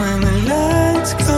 when the lights come.